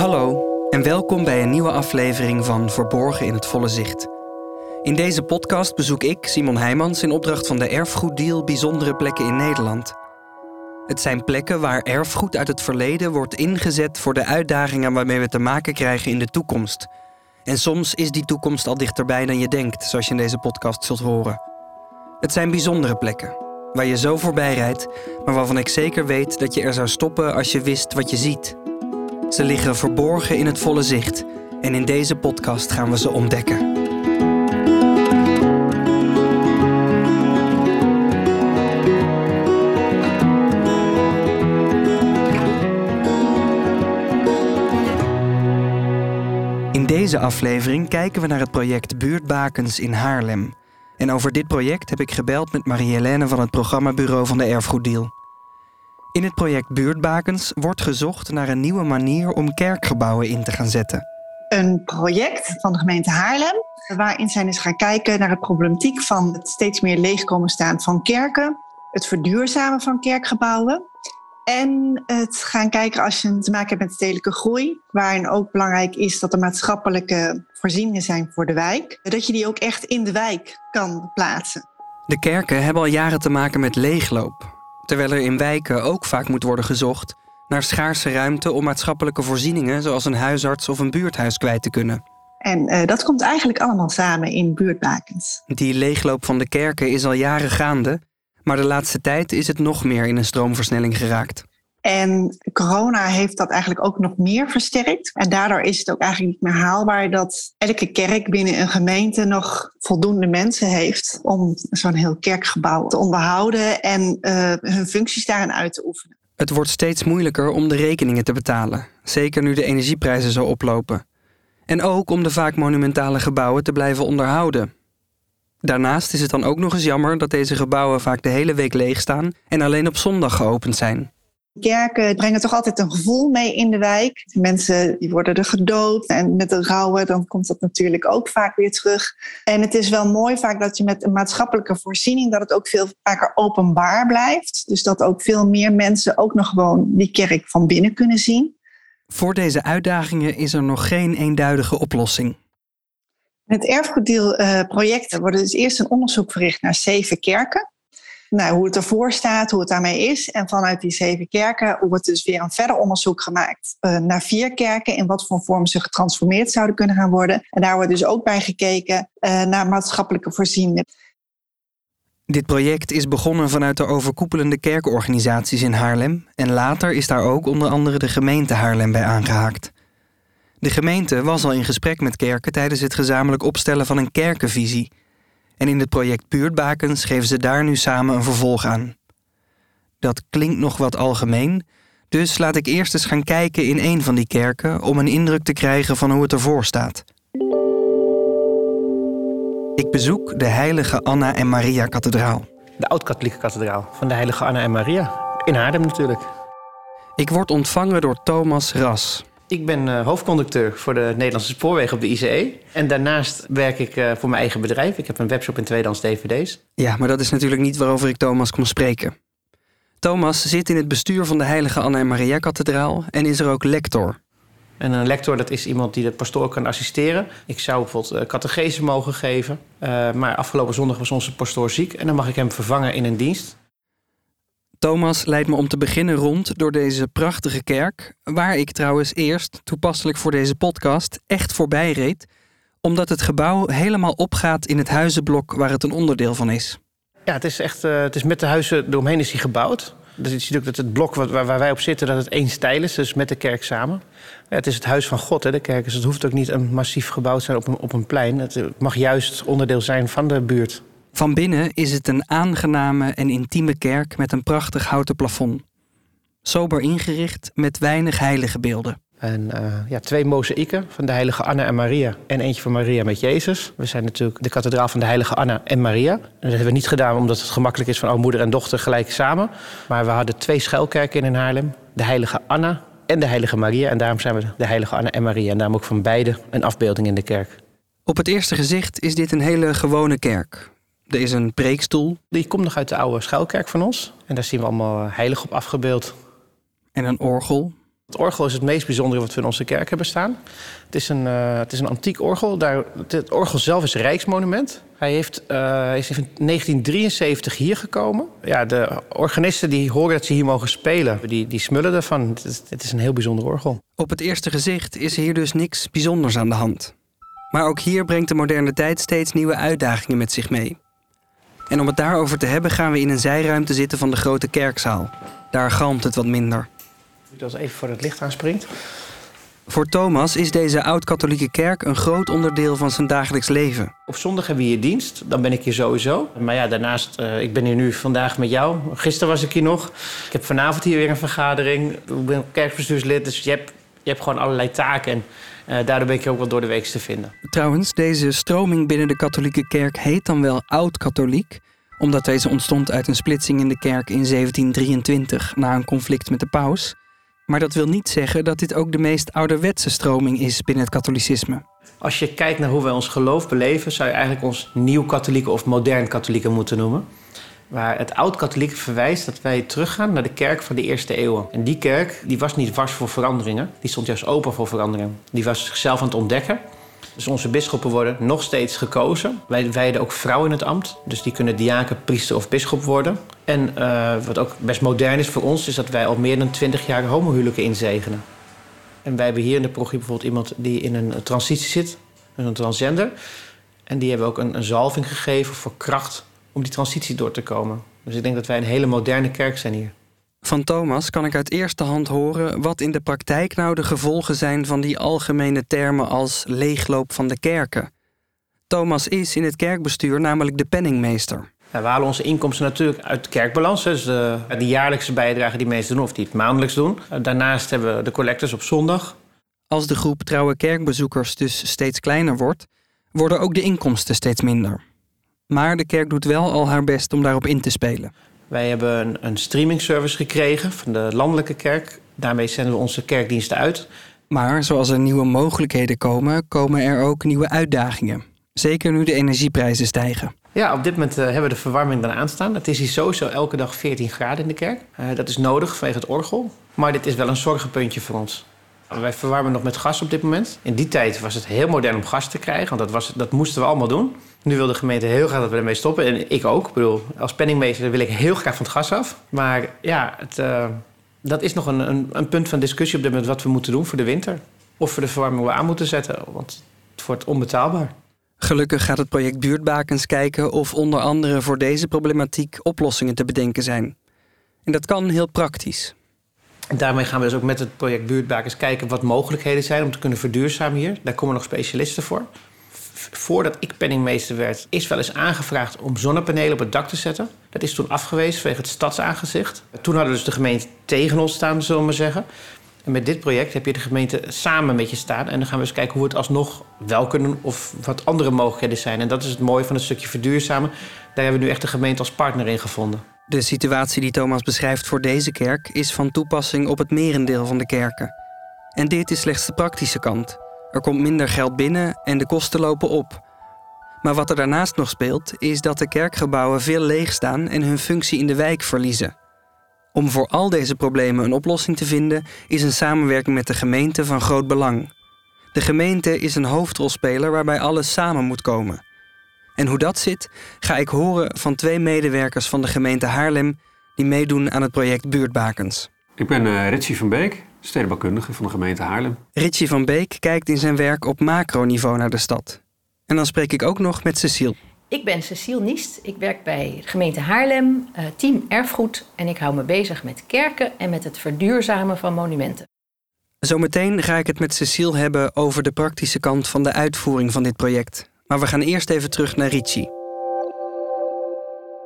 Hallo en welkom bij een nieuwe aflevering van Verborgen in het Volle Zicht. In deze podcast bezoek ik, Simon Heijmans, in opdracht van de Erfgoeddeal bijzondere plekken in Nederland. Het zijn plekken waar erfgoed uit het verleden wordt ingezet voor de uitdagingen waarmee we te maken krijgen in de toekomst. En soms is die toekomst al dichterbij dan je denkt, zoals je in deze podcast zult horen. Het zijn bijzondere plekken, waar je zo voorbij rijdt, maar waarvan ik zeker weet dat je er zou stoppen als je wist wat je ziet. Ze liggen verborgen in het volle zicht en in deze podcast gaan we ze ontdekken. In deze aflevering kijken we naar het project Buurtbakens in Haarlem. En over dit project heb ik gebeld met Marie-Helene van het programmabureau van de Erfgoeddeal. In het project Buurtbakens wordt gezocht naar een nieuwe manier om kerkgebouwen in te gaan zetten. Een project van de gemeente Haarlem, waarin zij eens gaan kijken naar het problematiek van het steeds meer leegkomen staan van kerken, het verduurzamen van kerkgebouwen en het gaan kijken als je te maken hebt met stedelijke groei, waarin ook belangrijk is dat er maatschappelijke voorzieningen zijn voor de wijk, dat je die ook echt in de wijk kan plaatsen. De kerken hebben al jaren te maken met leegloop, terwijl er in wijken ook vaak moet worden gezocht naar schaarse ruimte om maatschappelijke voorzieningen zoals een huisarts of een buurthuis kwijt te kunnen. En uh, dat komt eigenlijk allemaal samen in buurtbakens. Die leegloop van de kerken is al jaren gaande, maar de laatste tijd is het nog meer in een stroomversnelling geraakt. En corona heeft dat eigenlijk ook nog meer versterkt. En daardoor is het ook eigenlijk niet meer haalbaar dat elke kerk binnen een gemeente nog voldoende mensen heeft om zo'n heel kerkgebouw te onderhouden en uh, hun functies daarin uit te oefenen. Het wordt steeds moeilijker om de rekeningen te betalen, zeker nu de energieprijzen zo oplopen. En ook om de vaak monumentale gebouwen te blijven onderhouden. Daarnaast is het dan ook nog eens jammer dat deze gebouwen vaak de hele week leeg staan en alleen op zondag geopend zijn. Kerken brengen toch altijd een gevoel mee in de wijk. Mensen die worden er gedood en met de rouwen dan komt dat natuurlijk ook vaak weer terug. En het is wel mooi vaak dat je met een maatschappelijke voorziening dat het ook veel vaker openbaar blijft. Dus dat ook veel meer mensen ook nog gewoon die kerk van binnen kunnen zien. Voor deze uitdagingen is er nog geen eenduidige oplossing. In het erfgoeddeelproject wordt dus eerst een onderzoek verricht naar zeven kerken nou, hoe het ervoor staat, hoe het daarmee is. En vanuit die zeven kerken wordt dus weer een verder onderzoek gemaakt uh, naar vier kerken. In wat voor vorm ze getransformeerd zouden kunnen gaan worden. En daar wordt dus ook bij gekeken uh, naar maatschappelijke voorzieningen. Dit project is begonnen vanuit de overkoepelende kerkorganisaties in Haarlem. En later is daar ook onder andere de gemeente Haarlem bij aangehaakt. De gemeente was al in gesprek met kerken tijdens het gezamenlijk opstellen van een kerkenvisie. En in het project Buurtbakens geven ze daar nu samen een vervolg aan. Dat klinkt nog wat algemeen, dus laat ik eerst eens gaan kijken in een van die kerken om een indruk te krijgen van hoe het ervoor staat. Ik bezoek de Heilige Anna en Maria Kathedraal. De Oud-Katholieke Kathedraal van de Heilige Anna en Maria. In Haarlem natuurlijk. Ik word ontvangen door Thomas Ras. Ik ben uh, hoofdconducteur voor de Nederlandse Spoorwegen op de ICE. En daarnaast werk ik uh, voor mijn eigen bedrijf. Ik heb een webshop in tweedehands dvd's. Ja, maar dat is natuurlijk niet waarover ik Thomas kon spreken. Thomas zit in het bestuur van de Heilige Anna en Maria Kathedraal en is er ook lector. En een lector dat is iemand die de pastoor kan assisteren. Ik zou bijvoorbeeld uh, catechese mogen geven. maar afgelopen zondag was onze pastoor ziek en dan mag ik hem vervangen in een dienst. Thomas leidt me om te beginnen rond door deze prachtige kerk, waar ik trouwens eerst, toepasselijk voor deze podcast, echt voorbij reed, omdat het gebouw helemaal opgaat in het huizenblok waar het een onderdeel van is. Ja, het is echt, uh, het is met de huizen eromheen is hij gebouwd. Dus je ziet ook dat het blok waar, waar, wij op zitten, dat het één stijl is, dus met de kerk samen. Ja, het is het huis van God, hè, de kerk. Dus het hoeft ook niet een massief gebouw te zijn op een, op een plein. Het mag juist onderdeel zijn van de buurt. Van binnen is het een aangename en intieme kerk met een prachtig houten plafond. Sober ingericht met weinig heilige beelden. En uh, ja, twee mozaïeken van de heilige Anna en Maria en eentje van Maria met Jezus. We zijn natuurlijk de kathedraal van de heilige Anna en Maria. En dat hebben we niet gedaan omdat het gemakkelijk is van oh, moeder en dochter gelijk samen. Maar we hadden twee schuilkerken in Haarlem. De heilige Anna en de heilige Maria. En daarom zijn we de heilige Anna en Maria. En daarom ook van beide een afbeelding in de kerk. Op het eerste gezicht is dit een hele gewone kerk. Er is een preekstoel. Die komt nog uit de oude schuilkerk van ons. En daar zien we allemaal heilig op afgebeeld. En een orgel. Het orgel is het meest bijzondere wat we in onze kerk hebben staan. Het is een, uh, het is een antiek orgel. Daar, het orgel zelf is een rijksmonument. Hij heeft, uh, is in 1973 hier gekomen. Ja, de organisten die horen dat ze hier mogen spelen, die, die smullen ervan. Het is, het is een heel bijzonder orgel. Op het eerste gezicht is hier dus niks bijzonders aan de hand. Maar ook hier brengt de moderne tijd steeds nieuwe uitdagingen met zich mee. En om het daarover te hebben gaan we in een zijruimte zitten van de grote kerkzaal. Daar galmt het wat minder. Als even voor het licht aanspringt. Voor Thomas is deze oud-katholieke kerk een groot onderdeel van zijn dagelijks leven. Op zondag hebben we hier dienst, dan ben ik hier sowieso. Maar ja, daarnaast, uh, ik ben hier nu vandaag met jou. Gisteren was ik hier nog. Ik heb vanavond hier weer een vergadering. Ik ben kerkbestuurslid, dus je hebt, je hebt gewoon allerlei taken. En daardoor ben ik ook wel door de week te vinden. Trouwens, deze stroming binnen de katholieke kerk heet dan wel oud-katholiek omdat deze ontstond uit een splitsing in de kerk in 1723 na een conflict met de paus. Maar dat wil niet zeggen dat dit ook de meest ouderwetse stroming is binnen het katholicisme. Als je kijkt naar hoe wij ons geloof beleven, zou je eigenlijk ons nieuw-katholieken of modern-katholieken moeten noemen. Waar het oud-katholiek verwijst dat wij teruggaan naar de kerk van de eerste eeuwen. En die kerk die was niet vast voor veranderingen, die stond juist open voor veranderingen. Die was zichzelf aan het ontdekken. Dus onze bisschoppen worden nog steeds gekozen. Wij wijden ook vrouwen in het ambt. Dus die kunnen diaken, priester of bisschop worden. En uh, wat ook best modern is voor ons, is dat wij al meer dan twintig jaar homohuwelijken inzegenen. En wij hebben hier in de progie bijvoorbeeld iemand die in een transitie zit, een transgender. En die hebben ook een zalving gegeven voor kracht om die transitie door te komen. Dus ik denk dat wij een hele moderne kerk zijn hier. Van Thomas kan ik uit eerste hand horen wat in de praktijk nou de gevolgen zijn van die algemene termen als leegloop van de kerken. Thomas is in het kerkbestuur namelijk de penningmeester. we halen onze inkomsten natuurlijk uit kerkbalans. Dus de, de jaarlijkse bijdrage die meesten doen of die het maandelijks doen. Daarnaast hebben we de collectors op zondag. Als de groep trouwe kerkbezoekers dus steeds kleiner wordt, worden ook de inkomsten steeds minder. Maar de kerk doet wel al haar best om daarop in te spelen. Wij hebben een, een streaming service gekregen van de landelijke kerk. Daarmee zenden we onze kerkdiensten uit. Maar zoals er nieuwe mogelijkheden komen, komen er ook nieuwe uitdagingen. Zeker nu de energieprijzen stijgen. Ja, op dit moment uh, hebben we de verwarming dan aanstaan. Het is hier sowieso elke dag 14 graden in de kerk. Uh, dat is nodig vanwege het orgel. Maar dit is wel een zorgenpuntje voor ons. Wij verwarmen nog met gas op dit moment. In die tijd was het heel modern om gas te krijgen, want dat, was, dat moesten we allemaal doen. Nu wil de gemeente heel graag dat we ermee stoppen. En ik ook. Ik bedoel, als penningmeester wil ik heel graag van het gas af. Maar ja, het, uh, dat is nog een, een, een, punt van discussie op dit moment wat we moeten doen voor de winter. Of we de verwarming wel aan moeten zetten, want het wordt onbetaalbaar. Gelukkig gaat het project Buurtbakens kijken of onder andere voor deze problematiek oplossingen te bedenken zijn. En dat kan heel praktisch. Daarmee gaan we dus ook met het project Buurtbakens kijken wat mogelijkheden zijn om te kunnen verduurzamen hier. Daar komen nog specialisten voor voordat ik penningmeester werd, is wel eens aangevraagd om zonnepanelen op het dak te zetten. Dat is toen afgewezen vanwege het stadsaangezicht. Toen hadden dus de gemeente tegen ons staan, zullen we maar zeggen. En met dit project heb je de gemeente samen met je staan. En dan gaan we eens kijken hoe we het alsnog wel kunnen of wat andere mogelijkheden zijn. En dat is het mooie van het stukje verduurzamen. Daar hebben we nu echt de gemeente als partner in gevonden. De situatie die Thomas beschrijft voor deze kerk is van toepassing op het merendeel van de kerken. En dit is slechts de praktische kant. Er komt minder geld binnen en de kosten lopen op. Maar wat er daarnaast nog speelt, is dat de kerkgebouwen veel leeg staan en hun functie in de wijk verliezen. Om voor al deze problemen een oplossing te vinden, is een samenwerking met de gemeente van groot belang. De gemeente is een hoofdrolspeler waarbij alles samen moet komen. En hoe dat zit, ga ik horen van twee medewerkers van de gemeente Haarlem die meedoen aan het project Buurtbakens. Ik ben uh, Ritchie van Beek, stedenbouwkundige van de gemeente Haarlem. Ritchie van Beek kijkt in zijn werk op macroniveau naar de stad. En dan spreek ik ook nog met Cecile. Ik ben Cecile Niest. Ik werk bij gemeente Haarlem, uh, team erfgoed. En ik hou me bezig met kerken en met het verduurzamen van monumenten. Zometeen ga ik het met Cecile hebben over de praktische kant van de uitvoering van dit project. Maar we gaan eerst even terug naar Ritchie.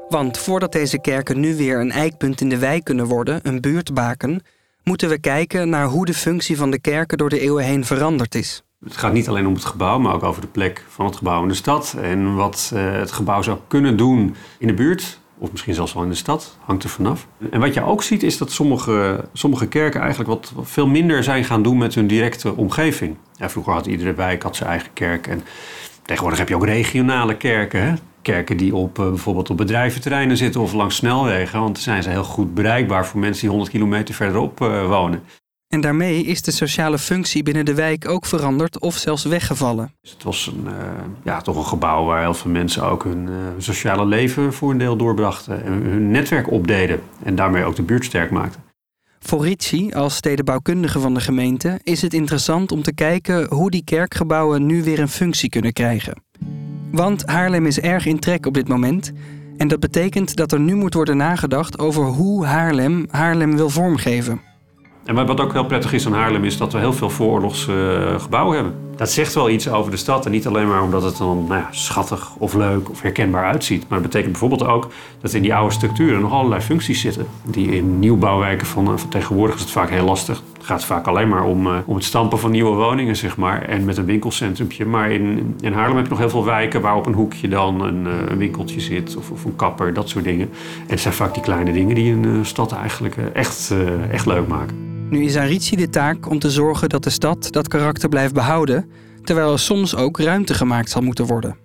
Want voordat deze kerken nu weer een eikpunt in de wijk kunnen worden, een buurtbaken, moeten we kijken naar hoe de functie van de kerken door de eeuwen heen veranderd is. Het gaat niet alleen om het gebouw, maar ook over de plek van het gebouw in de stad. En wat uh, het gebouw zou kunnen doen in de buurt, of misschien zelfs wel in de stad, hangt er vanaf. En wat je ook ziet is dat sommige, sommige kerken eigenlijk wat, veel minder zijn gaan doen met hun directe omgeving. Vroeger had iedere wijk had zijn eigen kerk. En tegenwoordig heb je ook regionale kerken. Hè? kerken die op, uh, bijvoorbeeld op bedrijventerreinen zitten of langs snelwegen. Want dan zijn ze heel goed bereikbaar voor mensen die 100 kilometer verderop uh, wonen. En daarmee is de sociale functie binnen de wijk ook veranderd of zelfs weggevallen. Dus het was een, uh, ja, toch een gebouw waar heel veel mensen ook hun uh, sociale leven voor een deel doorbrachten. En hun netwerk opdeden en daarmee ook de buurt sterk maakten. Voor Ricci, als stedenbouwkundige van de gemeente, is het interessant om te kijken hoe die kerkgebouwen nu weer een functie kunnen krijgen. Want Haarlem is erg in trek op dit moment. En dat betekent dat er nu moet worden nagedacht over hoe Haarlem Haarlem wil vormgeven. En wat ook heel prettig is aan Haarlem is dat we heel veel vooroorlogsgebouwen hebben. Dat zegt wel iets over de stad. En niet alleen maar omdat het dan nou schattig of leuk of herkenbaar uitziet. Maar het betekent bijvoorbeeld ook dat in die oude structuren nog allerlei functies zitten. Die in nieuwbouwwijken van, van tegenwoordig is het vaak heel lastig. Het gaat vaak alleen maar om, uh, om het stampen van nieuwe woningen, zeg maar. En met een winkelcentrumpje. Maar in, in Haarlem heb je nog heel veel wijken waar op een hoekje dan een, uh, een winkeltje zit. Of, of, een kapper, dat soort dingen. En het zijn vaak die kleine dingen die een stad eigenlijk echt, echt leuk maken. Nu is aan Ricci de taak om te zorgen dat de stad dat karakter blijft behouden, terwijl er soms ook ruimte gemaakt zal moeten worden.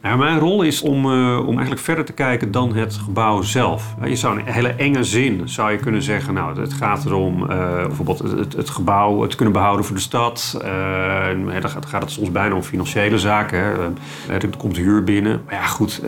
Mijn rol is om, uh, om eigenlijk verder te kijken dan het gebouw zelf. Je zou een hele enge zin zou je kunnen zeggen, nou, het gaat erom uh, bijvoorbeeld het, het, gebouw het kunnen behouden voor de stad. Uh, dan gaat, gaat, het soms bijna om financiële zaken. Hè. er komt huur binnen. Maar ja, goed,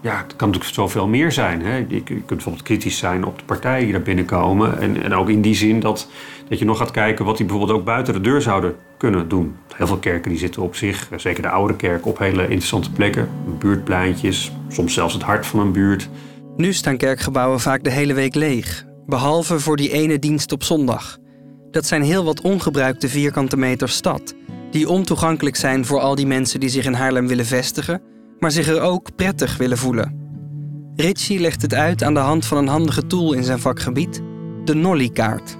ja, het kan natuurlijk zoveel meer zijn. Hè. Je, je, kunt bijvoorbeeld kritisch zijn op de partijen die daar binnenkomen. En, en ook in die zin dat, dat je nog gaat kijken wat die bijvoorbeeld ook buiten de deur zouden kunnen doen. Heel veel kerken die zitten op zich, zeker de oude kerk, op hele interessante plekken. Buurtpleintjes, soms zelfs het hart van een buurt. Nu staan kerkgebouwen vaak de hele week leeg. Behalve voor die ene dienst op zondag. Dat zijn heel wat ongebruikte vierkante meters stad. Die ontoegankelijk zijn voor al die mensen die zich in Haarlem willen vestigen maar zich er ook prettig willen voelen. Ritchie legt het uit aan de hand van een handige tool in zijn vakgebied, de Nolly-kaart.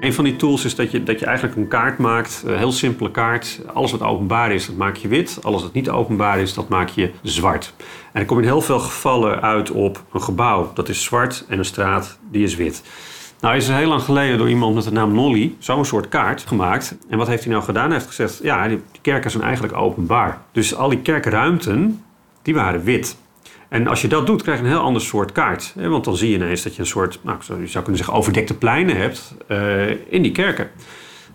Een van die tools is dat je, dat je eigenlijk een kaart maakt, een heel simpele kaart. Alles wat openbaar is, dat maak je wit. Alles wat niet openbaar is, dat maak je zwart. En dan kom je in heel veel gevallen uit op een gebouw, dat is zwart, en een straat, die is wit. Nou is er heel lang geleden door iemand met de naam Nolly zo'n soort kaart gemaakt. En wat heeft hij nou gedaan? Hij heeft gezegd, ja, die kerken zijn eigenlijk openbaar. Dus al die kerkruimten, die waren wit. En als je dat doet, krijg je een heel ander soort kaart. Want dan zie je ineens dat je een soort, nou, je zou kunnen zeggen, overdekte pleinen hebt uh, in die kerken.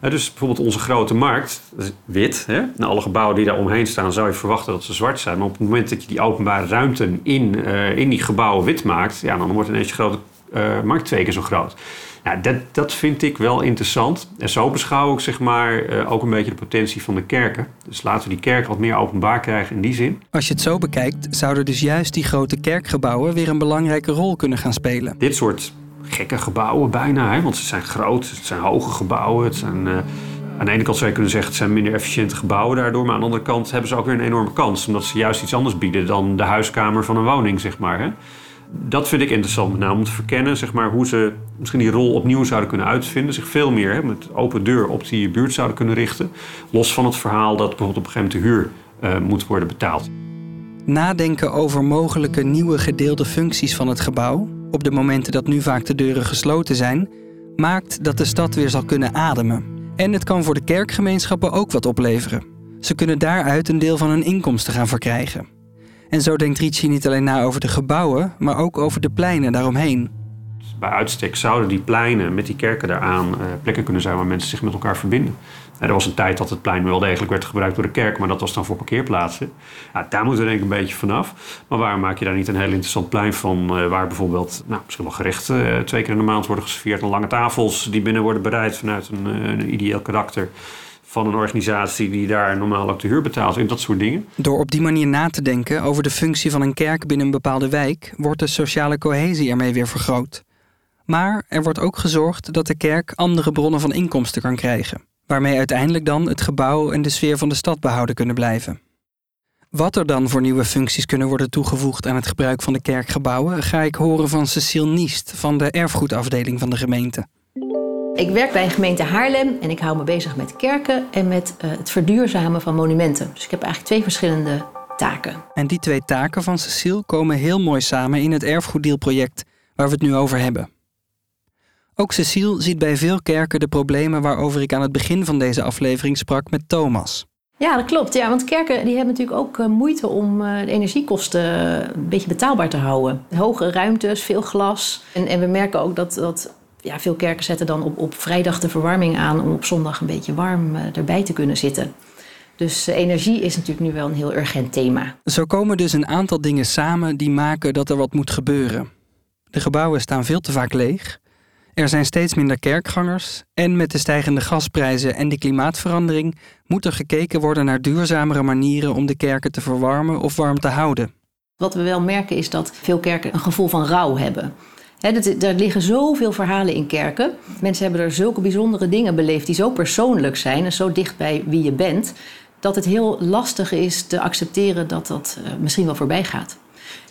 Uh, dus bijvoorbeeld onze grote markt, dat is wit. Hè? En alle gebouwen die daar omheen staan, zou je verwachten dat ze zwart zijn. Maar op het moment dat je die openbare ruimte in, uh, in die gebouwen wit maakt, ja, dan wordt ineens je grote markt twee keer zo groot. Dat, dat vind ik wel interessant. En zo beschouw ik zeg maar, uh, ook een beetje de potentie van de kerken. Dus laten we die kerk wat meer openbaar krijgen in die zin. Als je het zo bekijkt, zouden dus juist die grote kerkgebouwen weer een belangrijke rol kunnen gaan spelen. Dit soort gekke gebouwen bijna, hè, want ze zijn groot, het zijn hoge gebouwen, het zijn... Uh, aan de ene kant zou je kunnen zeggen het zijn minder efficiënte gebouwen daardoor, maar aan de andere kant hebben ze ook weer een enorme kans, omdat ze juist iets anders bieden dan de huiskamer van een woning, zeg maar. Hè dat vind ik interessant, met name om te verkennen zeg maar, hoe ze misschien die rol opnieuw zouden kunnen uitvinden. Zich veel meer hè, met open deur op die buurt zouden kunnen richten. Los van het verhaal dat bijvoorbeeld op een gegeven moment huur uh, moet worden betaald. Nadenken over mogelijke nieuwe gedeelde functies van het gebouw, op de momenten dat nu vaak de deuren gesloten zijn, maakt dat de stad weer zal kunnen ademen. En het kan voor de kerkgemeenschappen ook wat opleveren. Ze kunnen daaruit een deel van hun inkomsten gaan verkrijgen. En zo denkt Ricci niet alleen na over de gebouwen, maar ook over de pleinen daaromheen. Bij uitstek zouden die pleinen met die kerken daaraan uh, plekken kunnen zijn waar mensen zich met elkaar verbinden. er was een tijd dat het plein wel degelijk werd gebruikt door de kerk, maar dat was dan voor parkeerplaatsen. Ja, daar moeten we denk ik een beetje vanaf. Maar waarom maak je daar niet een heel interessant plein van, uh, waar bijvoorbeeld nou, misschien wel gerechten uh, twee keer in de maand worden geserveerd en lange tafels die binnen worden bereid vanuit een, een karakter van een organisatie die daar normaal ook de huur betaalt en dat soort dingen. Door op die manier na te denken over de functie van een kerk binnen een bepaalde wijk, wordt de sociale cohesie ermee weer vergroot. Maar er wordt ook gezorgd dat de kerk andere bronnen van inkomsten kan krijgen, waarmee uiteindelijk dan het gebouw en de sfeer van de stad behouden kunnen blijven. Wat er dan voor nieuwe functies kunnen worden toegevoegd aan het gebruik van de kerkgebouwen, ga ik horen van Cecile Niest van de erfgoedafdeling van de gemeente. Ik werk bij een gemeente Haarlem en ik hou me bezig met kerken en met uh, het verduurzamen van monumenten. Dus ik heb eigenlijk twee verschillende taken. En die twee taken van Cecile komen heel mooi samen in het erfgoeddeelproject waar we het nu over hebben. Ook Cecile ziet bij veel kerken de problemen waarover ik aan het begin van deze aflevering sprak met Thomas. Ja, dat klopt. Ja, want kerken die hebben natuurlijk ook uh, moeite om uh, de energiekosten een beetje betaalbaar te houden. Hoge ruimtes, veel glas. En, en we merken ook dat, dat ja, veel kerken zetten dan op, op vrijdag de verwarming aan om op zondag een beetje warm eh, erbij te kunnen zitten. Dus eh, energie is natuurlijk nu wel een heel urgent thema. Zo komen dus een aantal dingen samen die maken dat er wat moet gebeuren. De gebouwen staan veel te vaak leeg. Er zijn steeds minder kerkgangers. En met de stijgende gasprijzen en de klimaatverandering moet er gekeken worden naar duurzamere manieren om de kerken te verwarmen of warm te houden. Wat we wel merken is dat veel kerken een gevoel van rouw hebben. He, er liggen zoveel verhalen in kerken. Mensen hebben er zulke bijzondere dingen beleefd die zo persoonlijk zijn en zo dicht bij wie je bent, dat het heel lastig is te accepteren dat dat uh, misschien wel voorbij gaat.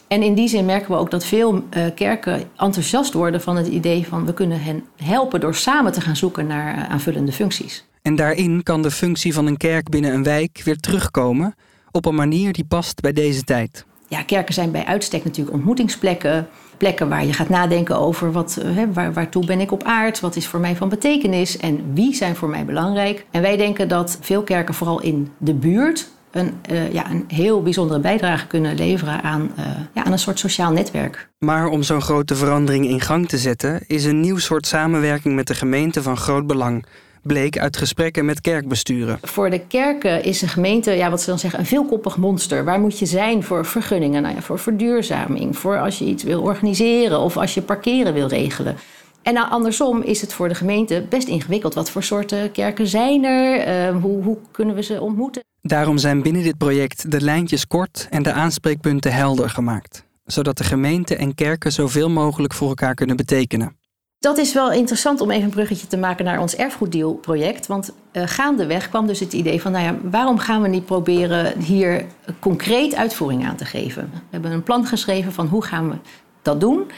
En in die zin merken we ook dat veel uh, kerken enthousiast worden van het idee van we kunnen hen helpen door samen te gaan zoeken naar uh, aanvullende functies. En daarin kan de functie van een kerk binnen een wijk weer terugkomen op een manier die past bij deze tijd. Ja, kerken zijn bij uitstek natuurlijk ontmoetingsplekken. Plekken waar je gaat nadenken over wat, hè, waar, waartoe ben ik op aard, wat is voor mij van betekenis en wie zijn voor mij belangrijk. En wij denken dat veel kerken vooral in de buurt een, uh, ja, een heel bijzondere bijdrage kunnen leveren aan, uh, ja, aan een soort sociaal netwerk. Maar om zo'n grote verandering in gang te zetten, is een nieuw soort samenwerking met de gemeente van groot belang. Bleek uit gesprekken met kerkbesturen. Voor de kerken is een gemeente, ja, wat ze dan zeggen, een veelkoppig monster. Waar moet je zijn voor vergunningen? Nou ja, voor verduurzaming, voor als je iets wil organiseren of als je parkeren wil regelen. En nou, andersom is het voor de gemeente best ingewikkeld. Wat voor soorten kerken zijn er? Uh, hoe, hoe kunnen we ze ontmoeten? Daarom zijn binnen dit project de lijntjes kort en de aanspreekpunten helder gemaakt. Zodat de gemeente en kerken zoveel mogelijk voor elkaar kunnen betekenen. Dat is wel interessant om even een bruggetje te maken naar ons erfgoeddeal-project. Want uh, gaandeweg kwam dus het idee van, nou ja, waarom gaan we niet proberen hier concreet uitvoering aan te geven? We hebben een plan geschreven van hoe gaan we dat doen.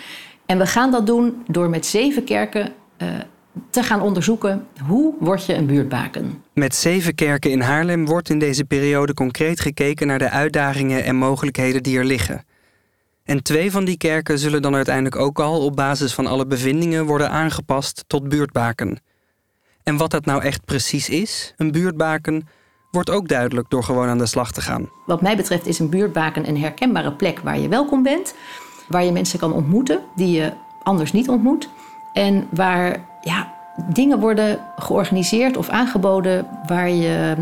En we gaan dat doen door met zeven kerken uh, te gaan onderzoeken hoe word je een buurtbaken. Met zeven kerken in Haarlem wordt in deze periode concreet gekeken naar de uitdagingen en mogelijkheden die er liggen. En twee van die kerken zullen dan uiteindelijk ook al op basis van alle bevindingen worden aangepast tot buurtbaken. En wat dat nou echt precies is, een buurtbaken, wordt ook duidelijk door gewoon aan de slag te gaan. Wat mij betreft is een buurtbaken een herkenbare plek waar je welkom bent, waar je mensen kan ontmoeten die je anders niet ontmoet en waar ja, dingen worden georganiseerd of aangeboden waar je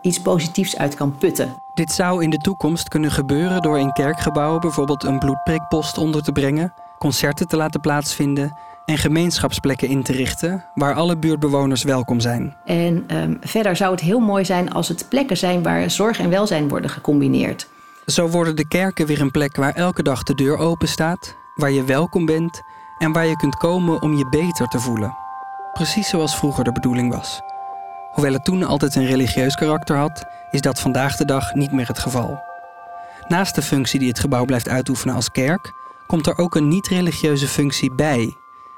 iets positiefs uit kan putten. Dit zou in de toekomst kunnen gebeuren door in kerkgebouwen bijvoorbeeld een bloedprikpost onder te brengen, concerten te laten plaatsvinden en gemeenschapsplekken in te richten waar alle buurtbewoners welkom zijn. En um, verder zou het heel mooi zijn als het plekken zijn waar zorg en welzijn worden gecombineerd. Zo worden de kerken weer een plek waar elke dag de deur open staat, waar je welkom bent en waar je kunt komen om je beter te voelen. Precies zoals vroeger de bedoeling was. Hoewel het toen altijd een religieus karakter had, is dat vandaag de dag niet meer het geval. Naast de functie die het gebouw blijft uitoefenen als kerk, komt er ook een niet-religieuze functie bij.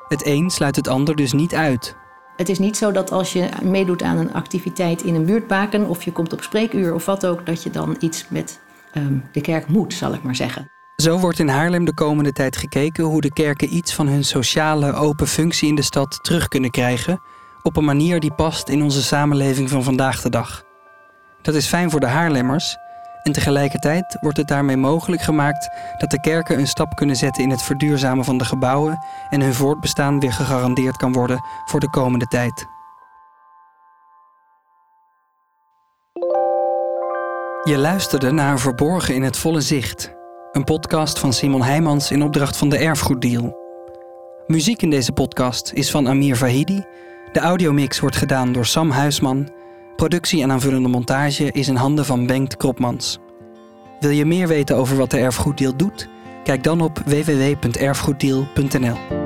Het een sluit het ander dus niet uit. Het is niet zo dat als je meedoet aan een activiteit in een buurtbaken of je komt op spreekuur of wat ook, dat je dan iets met um, de kerk moet, zal ik maar zeggen. Zo wordt in Haarlem de komende tijd gekeken hoe de kerken iets van hun sociale, open functie in de stad terug kunnen krijgen, op een manier die past in onze samenleving van vandaag de dag. Dat is fijn voor de Haarlemmers en tegelijkertijd wordt het daarmee mogelijk gemaakt dat de kerken een stap kunnen zetten in het verduurzamen van de gebouwen en hun voortbestaan weer gegarandeerd kan worden voor de komende tijd. Je luisterde naar Verborgen in het volle zicht, een podcast van Simon Heijmans in opdracht van de Erfgoeddeal. Muziek in deze podcast is van Amir Vahidi. De audiomix wordt gedaan door Sam Huisman. Productie en aanvullende montage is in handen van Bengt Kropmans. Wil je meer weten over wat de Erfgoeddeal doet? Kijk dan op www.erfgoeddeal.nl.